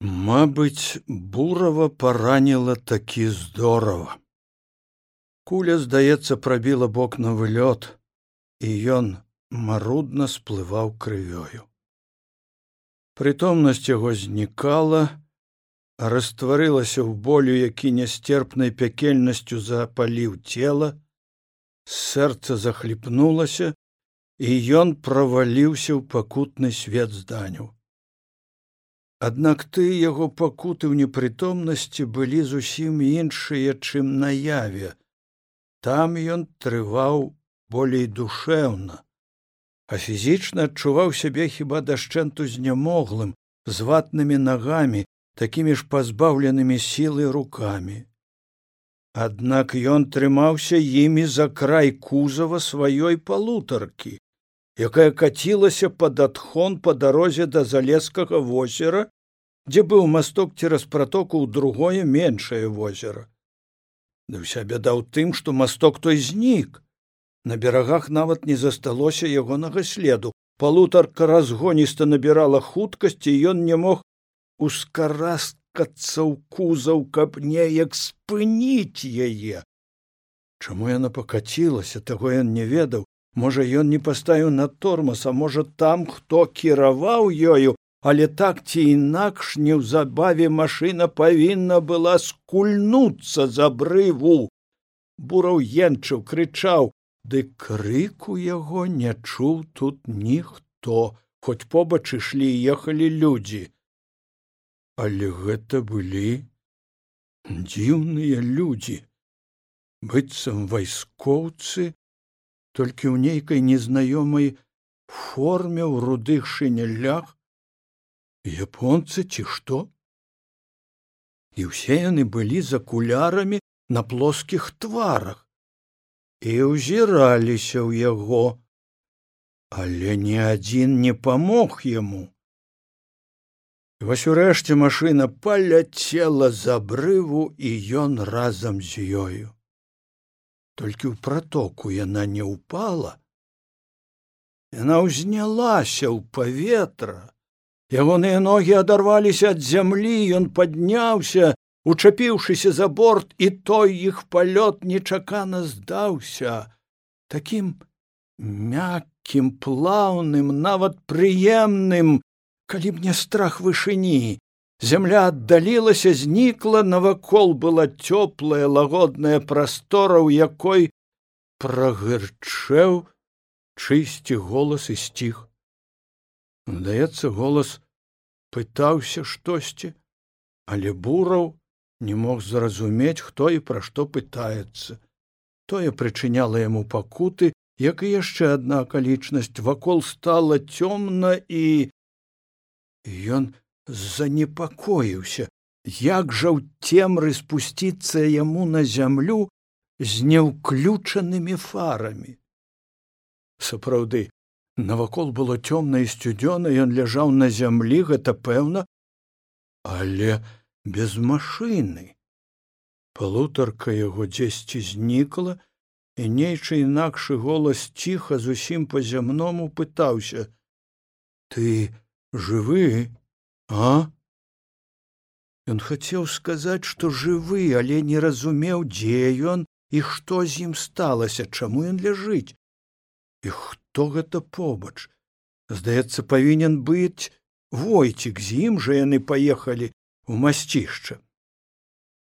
Мабыць, бурава параніла такі здорава. Куля, здаецца, прабіла бок на вылёт, і ён марудна сплываў крывёю. Прытомнасць яго знікала, растварылася ў болю, які нястерпнай пякельнасцю запаліў цела, сэрца захліпнулася, і ён праваліўся ў пакутны свет зданяў. Аднак ты яго пакуты ў непрытомнасці былі зусім іншыя, чым наяве. Там ён трываў болей душэўна, а фізічна адчуваў сябе хіба дашчэнту знямоглым, з ватнымі нагамі, такімі ж пазбаўленымі сілы рукамі. Аднак ён трымаўся імі за край кузава сваёй палутаркі, якая кацілася пад адхон па дарозе да залескага возера, дзе быў масток цераз пратоку ў другое меншае возера. Да ўся бяда ў тым, што масток той знік. На берагах нават не засталося ягонага следу. Палутарка разгоніста набірала хуткасці, ён не мог ускараскацца ў кузаў, каб неяк спыніць яе. Чаму яна пакацілася, таго ён не ведаў, Можа, ён не паставіў на тормоз, а можа там хто кіраваў ёю, але так ці інакш неўзабаве машына павінна была скульнуцца за брыву. Бураў енчыў, крычаў, ды крыку яго не чуў тут ніхто, хоць побач ішлі і ехалі людзі. Але гэта былі дзіўныя людзі, быццам вайскоўцы, толькі ў нейкай незнаёмай форме ў рудых шынялях. Японцы ці што? І ўсе яны былі за кулярамі на плоскіх тварах і ўзіраліся ў яго. Але ні адзін не памог яму. Вось урэшце машына паляцела за брыву і ён разам з ёю толькі ў пратоку яна не ўпала яна ўзнялася ў паветра ягоныя ногі адарваліся ад зямлі ён падняўся учапіўшыся за борт і той іх палёт нечакана здаўся такім мяккім плаўным нават прыемным калі б не страх вышыні Зямля аддалілася, знікла, навакол была цёплая лагодная прастора, у якой прагырчэў чысці голас і сціх. Здаецца, голас пытаўся штосьці, але бураў не мог зразумець, хто і пра што пытаецца. Тое прычыняла яму пакуты, як і яшчэ адна акалічнасць вакол стала цёмна і ён занепакоіўся, як жа ў цемры спусціцца яму на зямлю з няўключанымі фарамі. Сапраўды, навакол было цёмна і сцюдзёна, ён ляжаў на зямлі, гэта пэўна, але без машыны. Палутарка яго дзесьці знікла, і нейчы інакшы голас ціха зусім па-зямному пытаўся: « Ты жывы? А? Ён хацеў сказаць што жывы але не разумеў дзе ён і што з ім сталася чаму ён ляжыць. І хто гэта побач? Здаецца павінен быць войцік з ім жа яны паехалі у масцішча.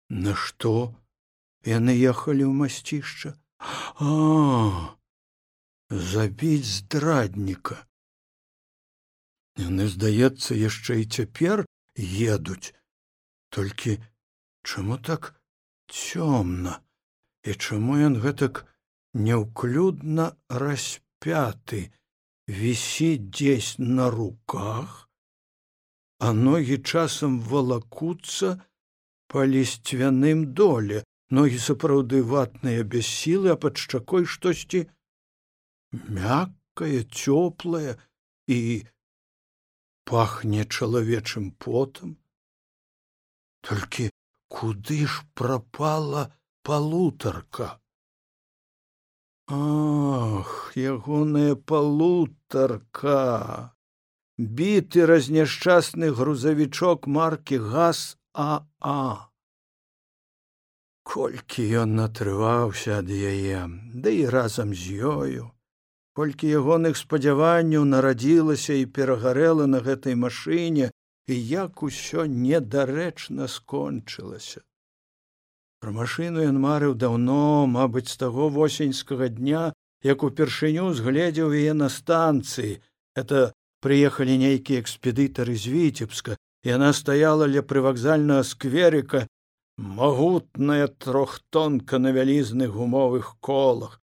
Нашто яны ехалі ў масцішча? А забіць здрадніка яны здаецца яшчэ і цяпер едуць. Толькі чаму так цёмна? І чаму ён гэтак няўклюдна распяты вісіць дзесь на руках а ногі часам валакуцца па лісцвяным доле? Ногі сапраўды ватныя без сілы а пад шчакой штосьці мяккае цёплае і пахне чалавечым потам. Толькі куды ж прапала палутарка? Ах ягоная палутарка! Біты разняшчасны грузавічок маркі газ аа колькі ён натрываўся ад яе ды і разам з ёю колькі ягоных спадзяванняў нарадзілася і перагарэла на гэтай машыне і як усё недарэчна скончылася. Пра машыну ён марыў даўно мабыць з таго восеньскага дня як упершыню згледзеў яе на станцыі. Это прыехалі нейкія экспедытары з віцебска яна стаяла ля прывакзальнага скверіка магутная трохтонка на вялізных гумовых колах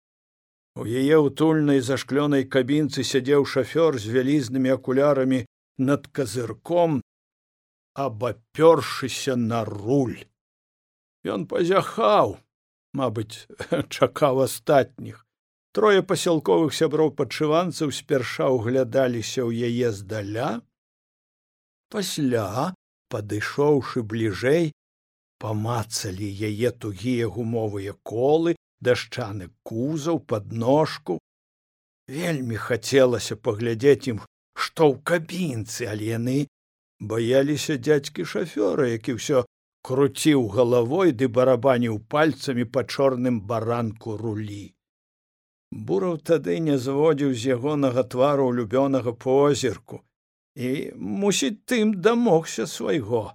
у яе утульнай зашклёнай кабінцы сядзеў шафёр з вялізнымі акулярамі над казырком абапёршыся на руль. Ён пазяхаў мабыць чакаў астатніх трое пасялковых сяброў падшыванцаў спярша ўглядаліся ў яе здаля. Пасля падышоўшы бліжэй памацалі яе тугія гумовыя колы дашчаны кузаў подножку вельмі хацелася паглядзець ім што ў кабінцы але яны баяліся дзядзькі шафёра які ўсё круціў галавой ды барабаніў пальцамі па чорным баранку рулі бураў тады не зводзіў з ягонага твару улюбёнага позірку і мусіць тым дамогся свайго.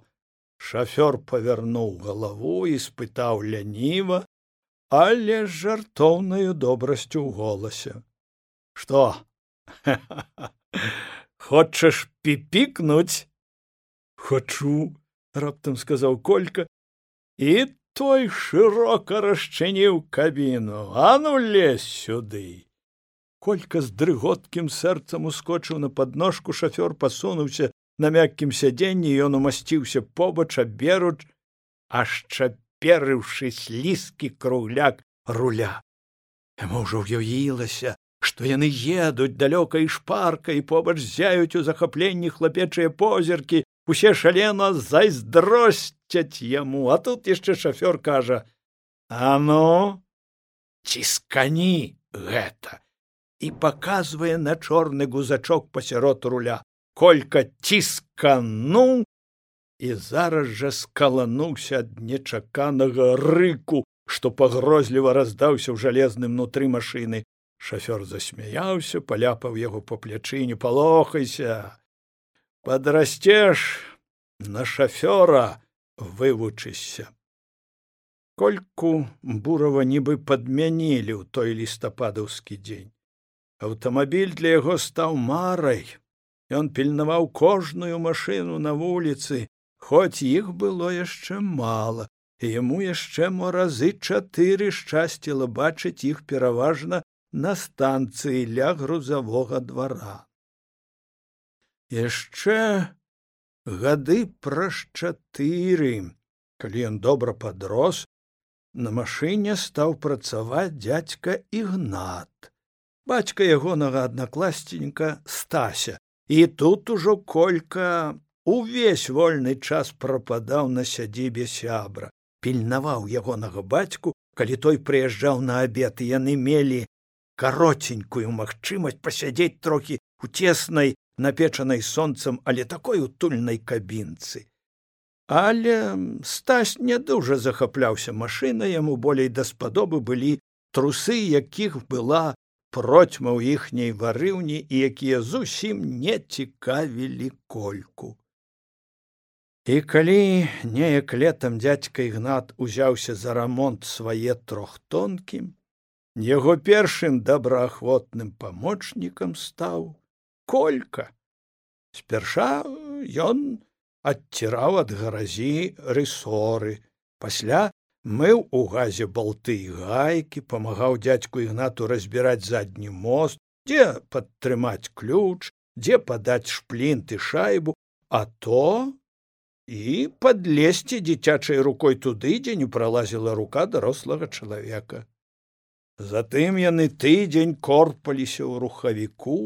Шафёр павярнуў галаву і спытаў ляніва але з жартоўнаю добрасцю ў голасе. Што? Хочаш піпікнуць? Хачу раптам сказаў колька і той шырока расчыніў кабіну. А ну лезь сюды. Колька з дрыготкім сэрцам ускочыў на падножку шафёр пасунуўся на мяккім сядзенні ён умасціўся побач аберуч аж чаперыўшы слізкі кругляк руля. Яму ўжо ўявілася што яны едуць далёка і шпарка і побач зяюць у захапленні хлапечыя позіркі усе шалена зайздросцяць яму а тут яшчэ шафёр кажа а ну ціскані гэта і паказвае на чорны гузачок пасярод руля колька ціскануў і зараз жа скалануўся ад нечаканага рыку што пагрозліва раздаўся ў жалезным нутры машыны. Шафёр засмяяўся паляпаў яго па плячы не палохайся падрасцеш на шафёра вывучышся кольку бурава нібы падмянілі ў той лістападаўскі дзень. Аўтамабіль для яго стаў марай. Ён пільнаваў кожную машыну на вуліцы, хоць іх было яшчэ мала, і яму яшчэ мо разы чатыры шчасціла бачыць іх пераважна на станцыі ля грузавога двара. Яшчэ гады праз чатыры, калі ён добра падрос, на машыне стаў працаваць дзядзька ігнат, бацька ягонага аднакласценька стася і тут ужо колька увесь вольны час прападаў на сядзібе сябра пільнаваў ягонага бацьку калі той прыязджаў на абед і яны мелі кароценькую магчымасць пасядзець трохі у цеснай напечанай сонцам але такой утульнай кабінцы але стась не дужа захапляўся машына яму болей даспадобы былі трусы якіх была процьма ў іхняй варыўні і якія зусім не цікавілі кольку. І калі неяк летам дядзька ігнат узяўся за рамонт свае трохтонкім, яго першым добраахвотным памочнікам стаў колька. Спярша ён адціраў ад гаразі рысоры, пасля мыў у газе балты і гайкі памагаў дзядзьку ігнату разбіраць задні мост дзе падтрымаць ключ дзе падаць шплінт і шайбу а то і падлезці дзіцячай рукой туды дзе не пралазіла рука дарослага чалавека затым яны тыдзень корпаліся ў рухавіку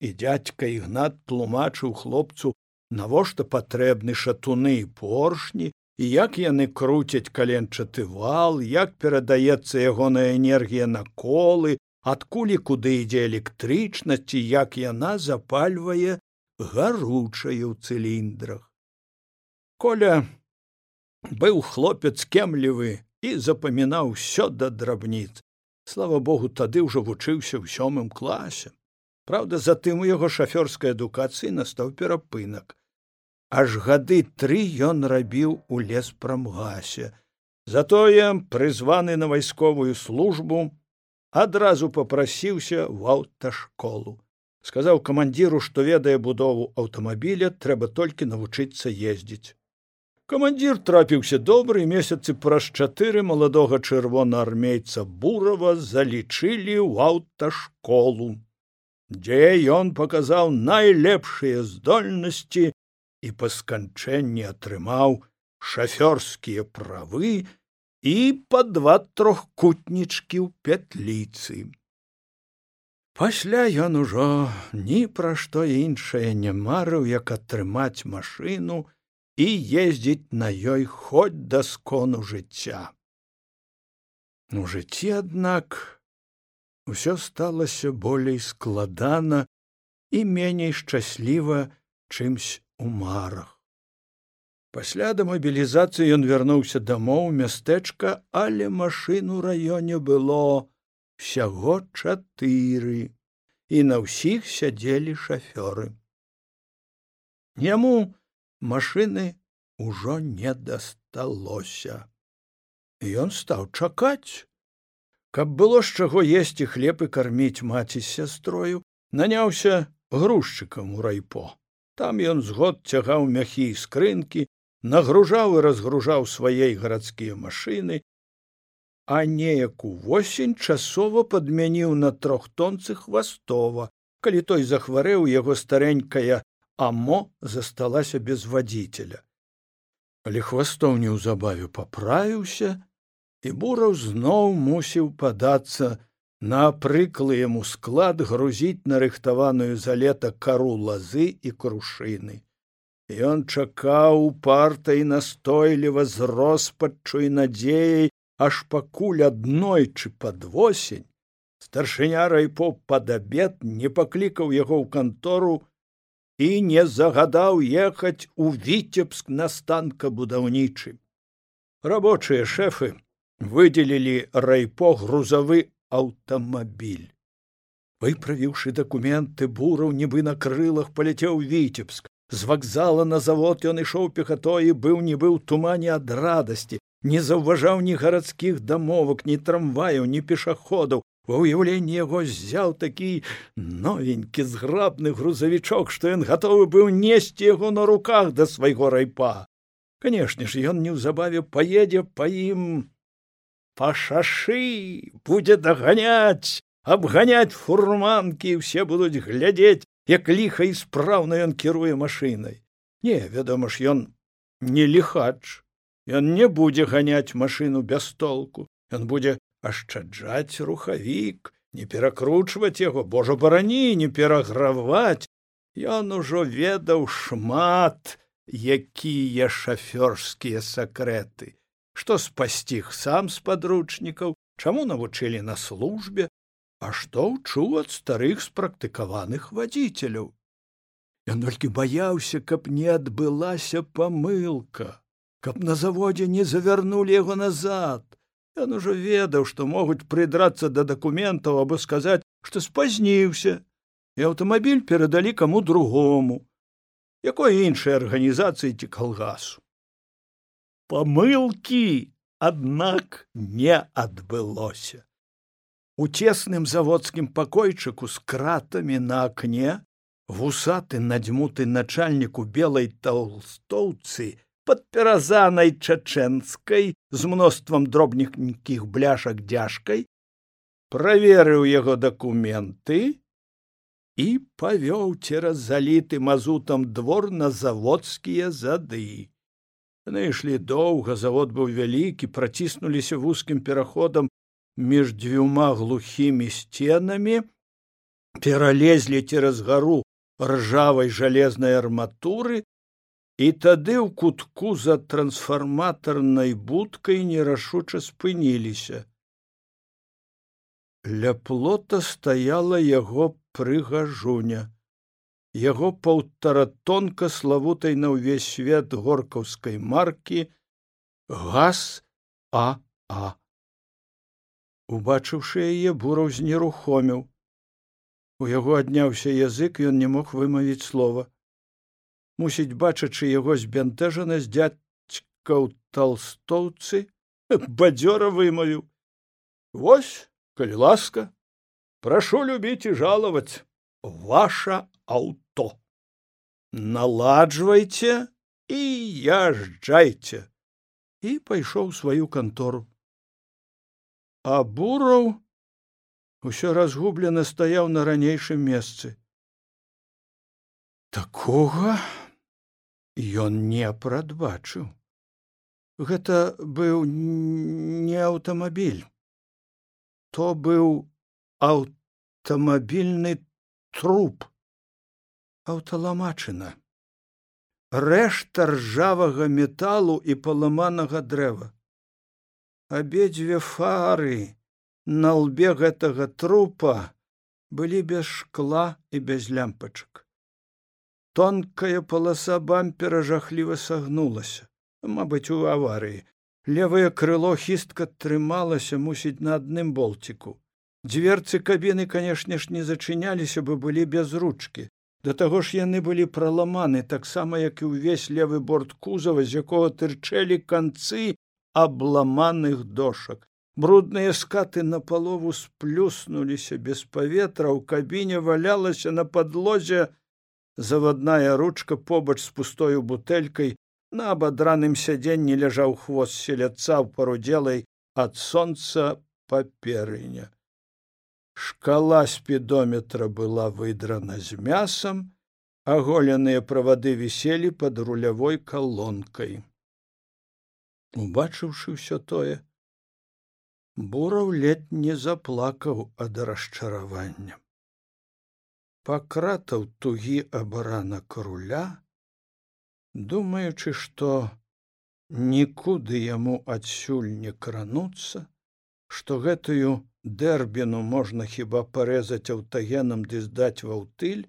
і дядзька ігнат тлумачыў хлопцу навошта патрэбны шатуны і поршні і як яны круцяць каленчаты вал, як перадаецца ягоная энергія на колы, адкуль і куды ідзе электрычнасць і як яна запальвае гаручае ў цыліндрах. Коля быў хлопец кемлівы і запамінаў усё да драбніц. Слава Богу, тады ўжо вучыўся ў сёмым класе. Праўда, затым у яго шафёрскай адукацыі настаў перапынак. Аж гады тры ён рабіў у леспрамгасе. Затое, прызваны на вайсковую службу, адразу попрасіўся ў аўташколу. Сказаў камандзіру, што ведае будову аўтамабіля, трэба толькі навучыцца ездзіць. Камандзір трапіўся добры месяцы праз чатыры маладога чырвонаармейца бурава залічылі ў аўташколу, дзе ён паказаў найлепшыя здольнасці і па сканчэнні атрымаў шафёрскія правы і па два трохкутнічкі ў пятліцы. Пасля ён ужо ні пра што іншае не марыў, як атрымаць машину, і ездзіць на ёй хоць да скону жыцця. У жыцці, аднак, усё сталася болей складана і меней шчасліва чымсь у марах. Пасля дэмабілізацыі ён вярнуўся дамоў мястэчка, але машын у раёне было всяго чатыры і на ўсіх сядзелі шафёры. Яму машыны ўжо не дасталося. Ён стаў чакаць, каб было з чаго есці хлеб і карміць маці з сястрою, наняўся грузчыкам у райпо. Там ён згод цягаў мяхі і скрынкі, нагружаў і разгружаў свае гарадскія машыны, а неяк увосень часова падмяніў на трохтонцы хвастова, калі той захварэў яго старэнькая амо засталася без вадзіцеля. Але хвастоў неўзабаве паправіўся, і бураў зноў мусіў падацца на прыклы яму склад грузіць нарыхтаваную за лета кару лазы і крушыны. Ён чакаў парта і настойліва з роспаччу і надзеяй, аж пакуль аднойчы пад восень старшыня райпо пад абед не паклікаў яго ў кантору і не загадаў ехаць у віцебск на станкабудаўнічы. Рабочыя шэфы выдзелілі райпо грузавы аўтамабіль. Выправіўшы дакументы бураў нібы на крылах паляцеў віцебск. З вакзала на завод ён ішоў пехатой і быў нібы ў тумане ад радасці, не заўважаў ні гарадскіх дамовак, ні трамваяў, ні пешаходаў, Ва ўяўленні яго ззяў такі новенькі зграбны грузавічок, што ён гатовы быў несці яго на руках да свайго райпа. Канешне ж, ён неўзабаве паедзе па ім па шашы будзе даганяць, абганяць фурманкі, усе будуць глядзець, як ліха і спраўна ён кіруе машынай. Не, вядома ж, ён не ліхач, Ён не будзе ганяць машыну без толку, ён будзе ашчаджаць рухавік, не перакручваць яго, божа барані, не пераграваць. Ён ужо ведаў шмат, якія шафёрскія сакрэты, што спасціг сам з падручнікаў, чаму навучылі на службе, а што ўчуў ад старых спрактыкаваных вадзіцеляў. Ён толькі баяўся, каб не адбылася памылка, каб на заводзе не завярнулі яго назад, Ён ужо ведаў, што могуць прыдрацца да дакументаў або сказаць, што спазніўся, і аўтамабіль перадалі каму другому, якой іншай арганізацыі ці калгасу. Памылкі, аднак не адбылося. У цесным заводскім пакойчыку з кратамі на акне вусаты надзьмуты начальніку белай толстоўцы падпяразанай чачэнскай з мноствам дробненькіх бляшак дзяжкай, праверыў яго дакументы і павёў цераз заліты мазутам двор на заводскія зады. Ішлі доўга, завод быў вялікі, праціснуліся вузкім пераходам між дзвюма глухімі сценамі, пералезлі цераз гару ржавай жалезнай арматуры і тады ў кутку за трансфарматарнай будкай нерашуча спыніліся. Ля плота стаяла яго прыгажуня. яго паўтаратонка славутай на ўвесь свет горкаўскай маркі газ а а убачыўшы яе бураў знерухоміў у яго адняўся язык ён не мог вымавіць слова мусіць бачачы яго збянтэжанасць дзядзька ў толстоўцы бадзёра вымавіў. Вось калі ласка прошу любіць і жалаваць ваша аўто. Наладжвайце і язджайце і пайшоў сваю кантору. А бураў усё разгублена стаяў на ранейшым месцы. Такога ён не прадбачыў. Гэта быў не аўтамабіль. То быў аўтамабільны труп. Аўталамачына. Рэшта ржавага металу і паламанага дрэва. Абедзве фары на лбе гэтага трупа былі без шкла і без лямпачак тонкая паласа бампера жахліва сагнулася мабыць у аварыі левае крыло хістка трымалася мусіць на адным болціку дзверцы кабіны канешне ж не зачыняліся бы былі без ручкі да таго ж яны былі праламаны таксама як і ўвесь левы борт кузава з якога тырчэлі канцы абламаных дошак. Брудныя скаты на палову сплюснуліся без паветра ў кабіне валялася на падлозе завадная ручка побач з пустою бутэлькай на абадраным сядзенні ляжаў хвост селяца ў парудзелай ад сонца паперыня шкала спідометра была выдрана з мясам аголеныя правады віселі пад рулявой калонкай убачыўшы ўсё тое бураў ледь не заплакаў ад расчаравання пакратаў тугі абаранак руля думаючы што нікуды яму адсюль не крануцца што гэтую дэрбіну можна хіба парэзаць аўтагенам ды здаць ва ўтыль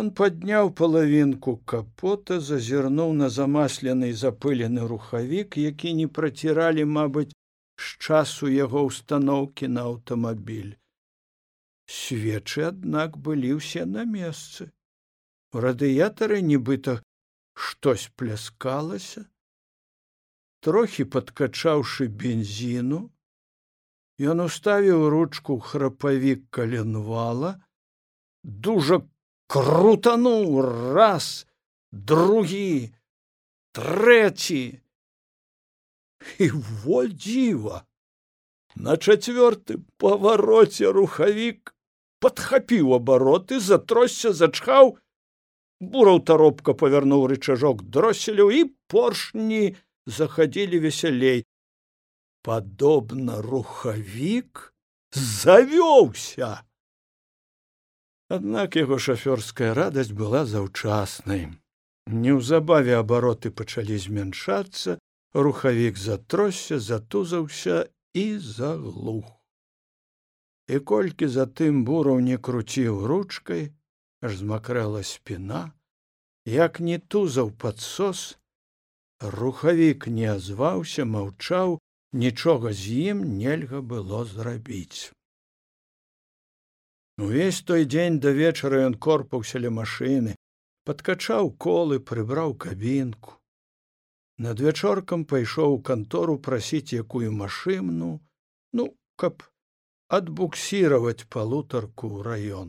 ён падняў палавінку капота зазірнуў на замаслены запылены рухавік які не праціралі мабыць з часу яго ўстаноўкі на аўтамабіль свечы аднак былі ўсе на месцы у радыятары нібыта штось пляскалася трохі падкачаўшы бензіну ён уставіў ручку храпавік каленвала дужа крутануў раз другі трэці і во дзіва на чацвёртым павароце рухавік падхапіў абароты затросся зачхаў бураў таропка павярнуў рычажок дросселю і поршні захадзілі весялей. Падобна рухавік завёўся. Аднак яго шафёрская радасць была заўчаснай. Неўзабаве абароты пачалі змяншацца рухавік затросся затузаўся і заглух і колькі затым бураў не круціў ручкай аж змакрэла спіна як не тузаў падсос рухавік не азваўся маўчаў нічога з ім нельга было зрабіць. Увесь той дзень да вечара ён корпаўся ля машыны падкачаў колы прыбраў кабінку. Над вячоркам пайшоў у кантору прасіць якую машыну ну каб адбуксіраваць палутарку ў раён.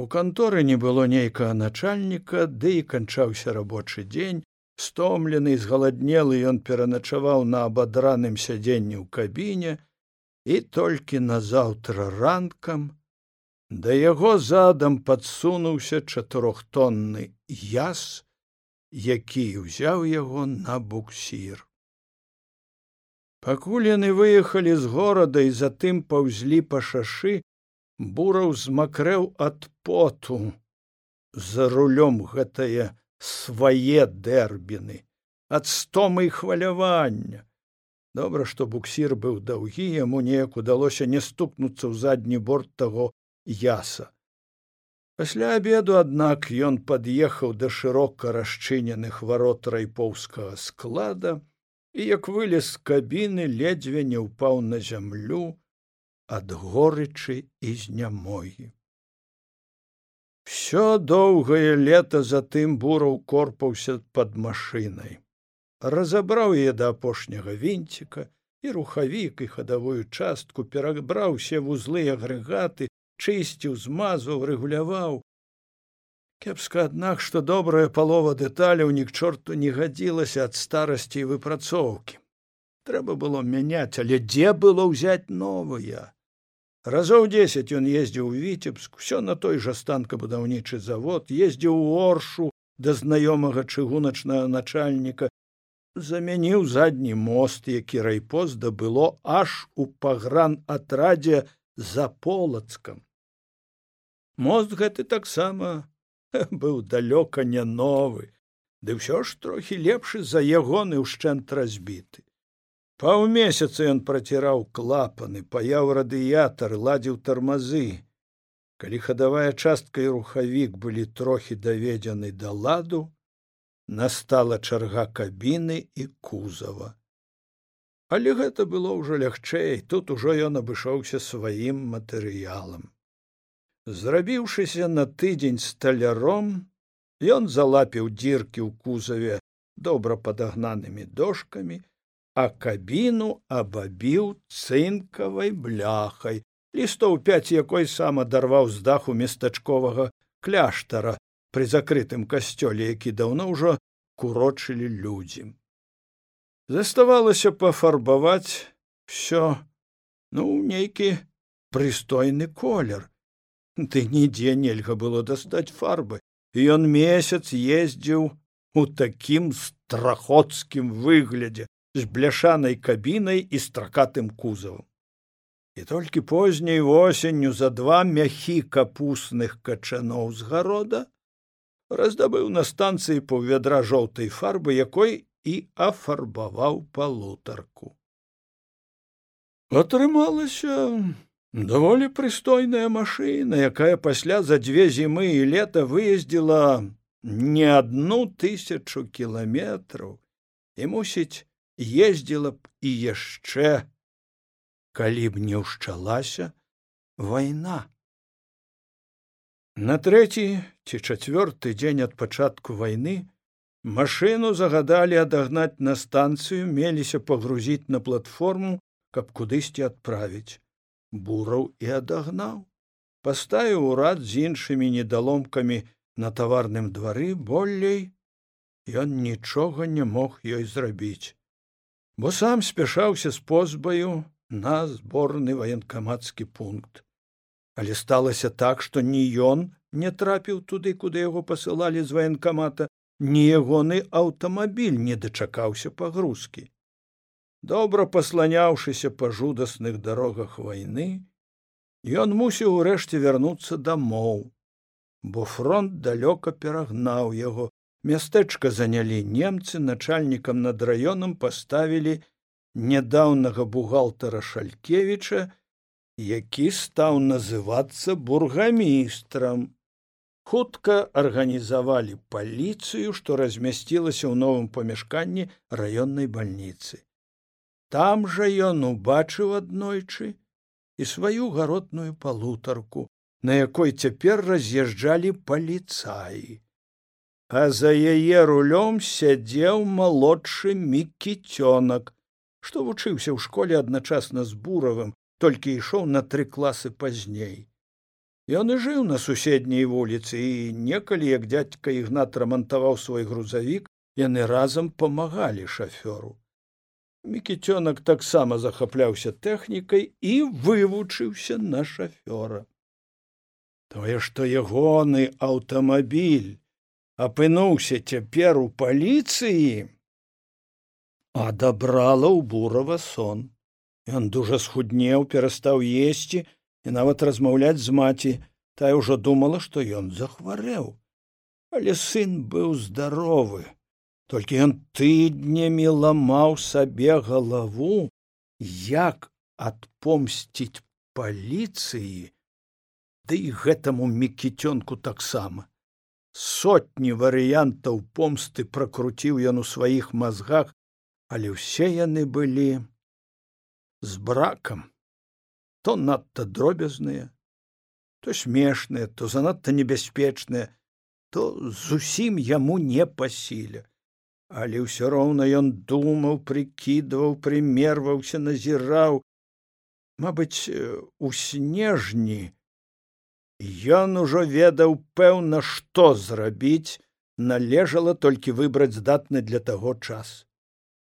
У канторы не было нейкага начальніка, ды і канчаўся рабочы дзень, стомлены і згаладнелы ён пераначаваў на абадраным сядзенні ў кабіне. І толькі назаўтра ранкам да яго задам падсунуўся чатырохтонны яс, які ўзяў яго на буксір пакуль яны выехалі з горада і затым паўзлі па шашы бураў змакрэў ад поту. За рулём гэтае свае дэрбіны ад стомы і хвалявання. Добра што буксір быў даўгі яму неяк удалося не стукнуцца ў задні борт таго яса. Пасля абеду, аднак ён пад'ехаў да шырока расчыненых варот райпоўскага склада і як вылез з кабіны ледзьве не ўпаў на зямлю ад горычы і знямогі. Всё доўгае лета затым бураў корпаўся пад машынай. Разабраў яе да апошняга вінціка і рухавік і хадавую частку перабраў усе вузлы агрэгаты чысціў змазваў рэгуляваў кепска аднак што добрая палова дэталяў ні к чорту не гадзілася ад старасці і выпрацоўкі. Трэба было мяняць але дзе было ўзяць новыя разоў дзесяць ён ездзіў у віцебск усё на той жа станкабудаўнічы завод ездзіў у оршу да знаёмага чыгуначнага начальніка замяніў задні мост які райпост да было аж у пагран атрадзе за полацкам. Мост гэты таксама быў далёка не новы. Ды ўсё ж трохі лепшы за ягоны ўшчэнт разбіты. Паўмесяца ён праціраў клапаны паяў радыятар ладзіў тармазы. Калі хадавая частка і рухавік былі трохі даведзены да ладу настала чарга кабіны і кузава. Але гэта было ўжо лягчэй тут ужо ён абышоўся сваім матэрыялам зрабіўшыся на тыдзень сталяром ён залапіў дзіркі ў кузаве добра падагнанымі дошкамі а кабіну абабіў цынкавай бляхай. Лістоў пяць якой сам адарваў з даху местачковага кляштара пры закрытым касцёле які даўно ўжо курочылі людзі. Заставалася пафарбаваць все ну нейкі прыстойны колер ды нідзе нельга было дастаць фарбы і ён месяц ездзіў у такім страхоцкім выглядзе з бляшанай кабінай і стракатым кузавам і толькі позняй восенню за два мяхі капусных качаноў з гарода раздабыў на станцыі паўвядра жоўтай фарбы якой і афарбаваў палутарку атрымалася даволі прыстойная машына якая пасля за дзве зімы і лета выездзіла не адну тысячу кіламетраў і мусіць ездзіла б і яшчэ калі б не ўшчалася вайна. На трэці ці чацвёрты дзень ад пачатку вайны машыну загадалі адагнаць на станцыю меліся пагрузіць на платформу каб кудысьці адправіць бураў і адагнаў. Паставіў урад з іншымі недаломкамі на таварным двары болей ён нічога не мог ёй зрабіць. Бо сам спяшаўся з позбаю на зборны ваенкамацкі пункт. Але сталася так што ні ён не трапіў туды куды яго пасылалі з ваенкамата ні ягоны аўтамабіль не дачакаўся пагрузкі добра пасланяўшыся па жудасных дарогах вайны ён мусіў урэшце вярнуцца дамоў бо фронт далёка перагнаў яго. Мястэчка занялі немцы начальнікам над раёнам паставілі нядаўнага бухгалтара шалькевіча які стаў называцца бургамістрам. Хутка арганізавалі паліцыю што размясцілася ў новым памяшканні раённай бальніцы там жа ён убачыў аднойчы і сваю гаротную палутарку на якой цяпер раз'язджалі паліцаі. А за яе рулём сядзеў малодшы мікіцёнак што вучыўся ў школе адначасна з буравым толькі ішоў на тры класы пазней. Ён і жыў на суседняй вуліцы і некалі як дзядзька ігнат рамантаваў свой грузавік яны разам памагалі шафёру мікіцёнак таксама захапляўся тэхнікай і вывучыўся на шафёра. Тое што ягоны аўтамабіль апынуўся цяпер у паліцыі адабрала ў бурава сон. Ён дужа схуднеў перастаў есці і нават размаўляць з маці. Тая ўжо думала што ён захварэў. Але сын быў здаровы толькі ён тыднямі ламаў сабе галаву як адпомсціць паліцыі ды і гэтаму мікіцёнку таксама. Сотні варыянтаў помсты пракруціў ён у сваіх мазгах але ўсе яны былі з бракам. То надта дробязныя то смешныя то занадта небяспечныя то зусім яму не па сіле але ўсё роўна ён думаў прыкідваў прымерваўся назіраў. Мабыць у снежні ён ужо ведаў пэўна што зрабіць належала толькі выбраць здатны для таго час.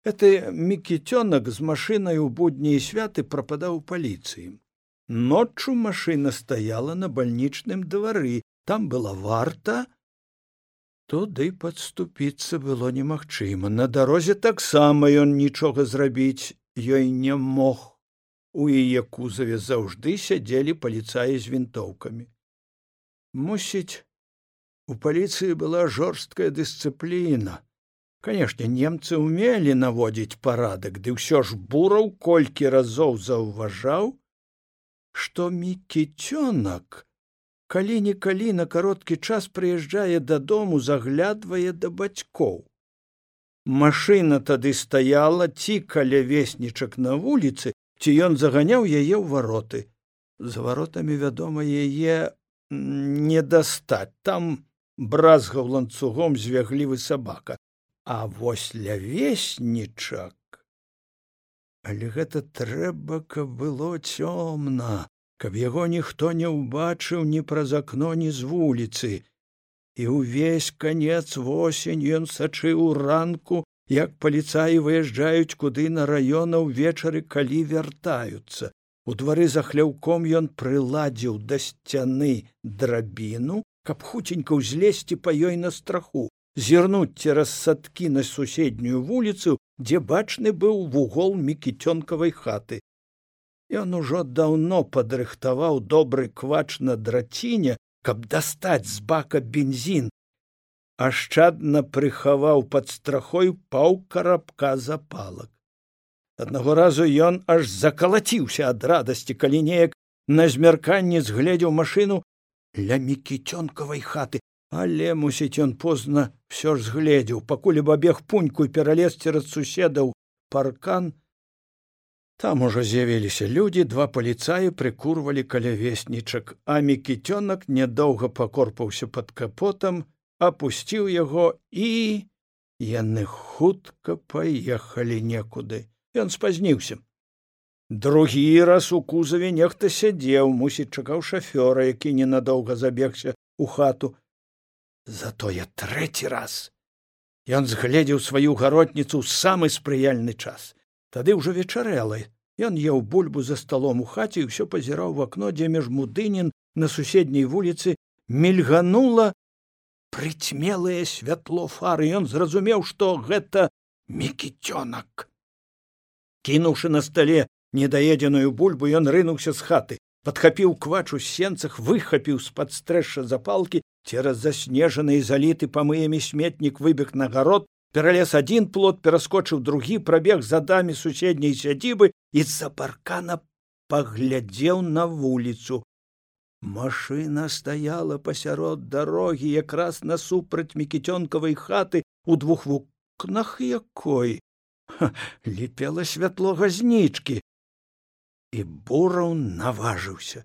Это мікіцёнак з машынай у будні і святы прападаў паліцыі. Ноччу машына стаяла на бальнічным двары. Там была варта туды падступіцца было немагчыма. На дарозе таксама ён нічога зрабіць ёй не мог. У яе кузаве заўжды сядзелі паліцаі з вінтоўкамі. Мусіць у паліцыі была жорсткая дысцыпліна. Канешне немцы ўмелі наводзіць парадак ды ўсё ж бураў колькі разоў заўважаў што мікіцёнак калі-нікалі на кароткі час прыязджае дадому заглядвае да бацькоў. Машына тады стаяла ці каля веснічак на вуліцы ці ён заганяў яе ў вароты. За варотамі вядома яе не дастаць. Там бразгаў ланцугом звяглівы сабака. А вось ля веснічак. Але гэта трэба каб было цёмна каб яго ніхто не ўбачыў ні праз акно ні з вуліцы. І ўвесь канец восень ён сачыў ранку як паліцаі выязджаюць куды на раёна ўвечары калі вяртаюцца. У двары за хляўком ён прыладзіў да сцяны драбіну каб хуценька ўзлезці па ёй на страху зірнуць цераз садкі на суседнюю вуліцу дзе бачны быў вугол мікіцёнкавай хаты Ён ужо даўно падрыхтаваў добры квач на драціне, каб дастаць з бака бензін, ашчадна прыхаваў пад страхой паў карабка запалак. Аднаго разу ён аж закалаціўся ад радасці, калі неяк на змярканні згледзеў машыну ля мікіцёнкавай хаты, але мусіць ён позна ўсё ж згледзеў, пакуль бабег пуньку і пералез цераз суседаў паркан, Там ужо з'явіліся людзі, два паліцаі прыкурвалі каля веснічак, а мікіцёнак нядоўга пакорпаўся пад капотам, апусціў яго і яны хутка паехалі некуды. Ён спазніўся. Другі раз у кузаве нехта сядзеў, мусіць чакаў шафёра, які ненадоўга забегся у хату. Затое трэці раз. Ён згледзеў сваю гаротніцу ў самы спрыяльны час тады ўжо вечарэла ён еў бульбу за сталом у хаце і ўсё пазіраў в акно дзе між мудынін на суседняй вуліцы мільганула прыцьмелае святло фары. Ён зразумеў што гэта мікіцёнак. Кінуўшы на стале недаедзеную бульбу ён рынуўся з хаты падхапіў квач у сенцах выхапіў з-пад стрэша запалкі цераз заснежаны і заліты памыямі сметнік выбег на гарод пералез адзін плот пераскочыў другі прабег за дамі суседняй сядзібы і з-за паркана паглядзеў на вуліцу машына стаяла пасярод дарогі якраз насупраць мікіцёнкавай хаты у двух вукнах якой. Ліпела святло газнічкі і бураў наважыўся.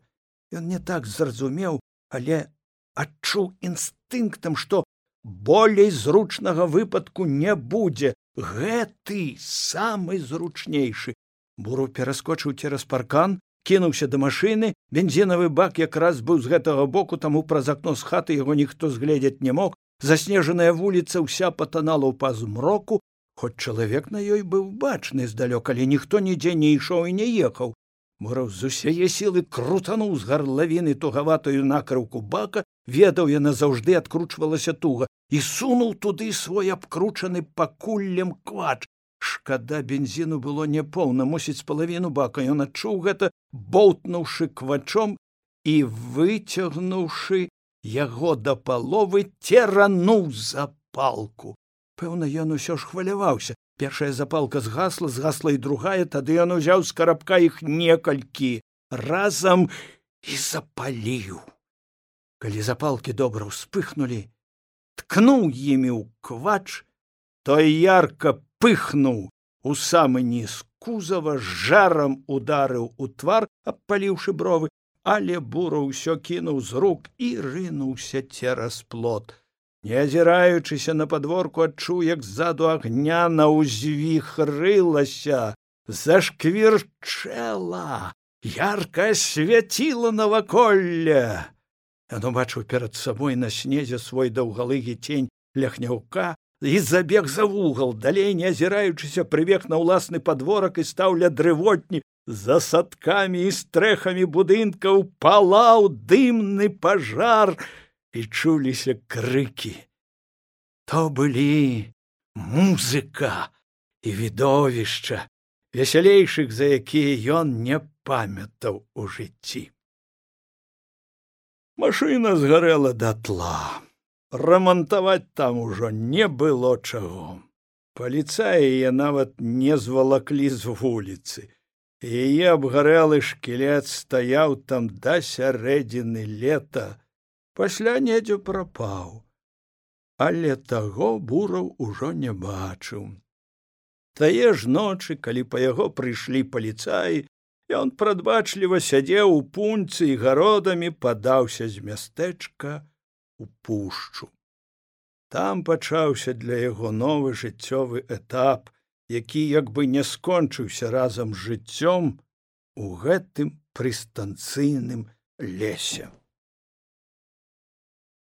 Ён не так зразумеў але адчуў інстынктам што болей зручнага выпадку не будзе. Гэты самы зручнейшы. Буру пераскочыў цераз паркан кінуўся да машыны. Бензінавы бак якраз быў з гэтага боку таму праз акно з хаты яго ніхто згледзець не мог. Заснежаная вуліца ўся патанала ў пазмроку. Хоць чалавек на ёй быў бачны здалёк але ніхто нідзе не ішоў і не ехаў. Мураў з усяе сілы крутануў з гарлавіны тугаватую накрыўку бака ведаў яна заўжды адкручвалася туга і сунуў туды свой абкручаны пакуллем квач. Шкада бензіну было няпоўна мусіць палавіну бака. Ён адчуў гэта боўтнуўшы квачом і выцягнуўшы яго да паловы церануў запалку пэўна ён усё ж хваляваўся. Першая запалка згасла згасла і другая тады ён узяў з карабка іх некалькі разам і запаліў. Калі запалкі добра ўспыхнулі, ткнуў імі ў квач, той ярка пыхнуў у самы ніз кузава жарам ударыў у твар, абпаліўшы бровы, але бура ўсё кінуў з рук і рынуўся цераз плот. Не азіраючыся на падворку адчуў, як ззаду агняна ўзвіхрылася, зашквірчэла, ярка свяціла наваколля. Яно бачыў перад сабой на снезе свой даўгалыгі цень ляхняўка і забег за вугал, далей не азіраючыся прыбег на ўласны падворак і стаў ля дрывотні за садкамі і стрэхамі будынкаў палаў дымны пажар і чуліся крыкі. То былі музыка і відовішча, весялейшых, за якія ён не памятаў у жыцці. Машына згарэла датла. Рамантаваць там ужо не было чаго. Паліцаі нават не звалаклі з вуліцы. Яе абгарэлы шкілет стаяў там да сярэдзіны лета. Пасля недзе прапаў. Але таго бураў ужо не бачыў. Тае ж ночы калі па яго прыйшлі паліцаі ён прадбачліва сядзеў у пуньцы і гародамі падаўся з мястэчка у пушчу. Там пачаўся для яго новы жыццёвы этап, які як бы не скончыўся разам з жыццём у гэтым прыстанцыйным лесе.